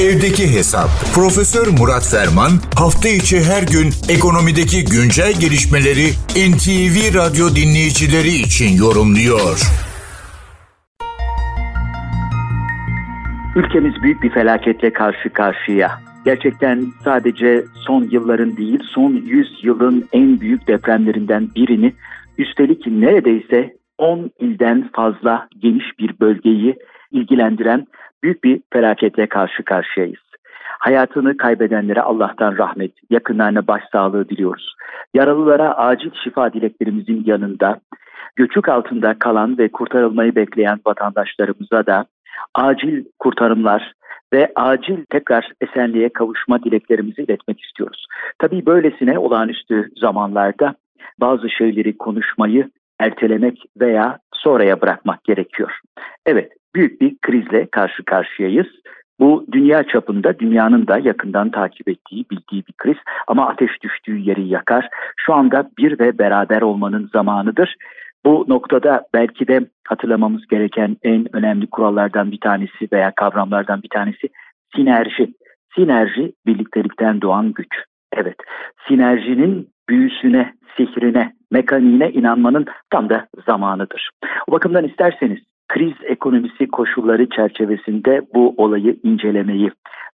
Evdeki Hesap. Profesör Murat Ferman hafta içi her gün ekonomideki güncel gelişmeleri NTV Radyo dinleyicileri için yorumluyor. Ülkemiz büyük bir felaketle karşı karşıya. Gerçekten sadece son yılların değil, son 100 yılın en büyük depremlerinden birini, üstelik neredeyse 10 ilden fazla geniş bir bölgeyi ilgilendiren büyük bir felaketle karşı karşıyayız. Hayatını kaybedenlere Allah'tan rahmet, yakınlarına başsağlığı diliyoruz. Yaralılara acil şifa dileklerimizin yanında, göçük altında kalan ve kurtarılmayı bekleyen vatandaşlarımıza da acil kurtarımlar ve acil tekrar esenliğe kavuşma dileklerimizi iletmek istiyoruz. Tabii böylesine olağanüstü zamanlarda bazı şeyleri konuşmayı ertelemek veya sonraya bırakmak gerekiyor. Evet, büyük bir krizle karşı karşıyayız. Bu dünya çapında dünyanın da yakından takip ettiği, bildiği bir kriz ama ateş düştüğü yeri yakar. Şu anda bir ve beraber olmanın zamanıdır. Bu noktada belki de hatırlamamız gereken en önemli kurallardan bir tanesi veya kavramlardan bir tanesi sinerji. Sinerji birliktelikten doğan güç. Evet, sinerjinin büyüsüne, sihrine, mekaniğine inanmanın tam da zamanıdır. O bakımdan isterseniz kriz ekonomisi koşulları çerçevesinde bu olayı incelemeyi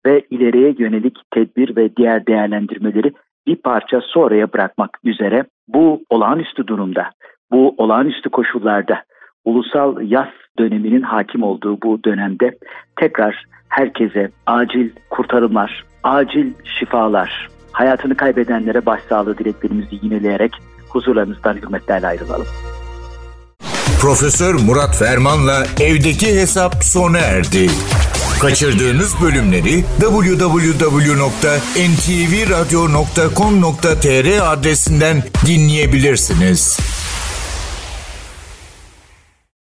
ve ileriye yönelik tedbir ve diğer değerlendirmeleri bir parça sonraya bırakmak üzere bu olağanüstü durumda, bu olağanüstü koşullarda ulusal yaz döneminin hakim olduğu bu dönemde tekrar herkese acil kurtarımlar, acil şifalar, hayatını kaybedenlere başsağlığı dileklerimizi yineleyerek huzurlarınızdan hürmetlerle ayrılalım. Profesör Murat Ferman'la evdeki hesap sona erdi. Kaçırdığınız bölümleri www.ntvradio.com.tr adresinden dinleyebilirsiniz.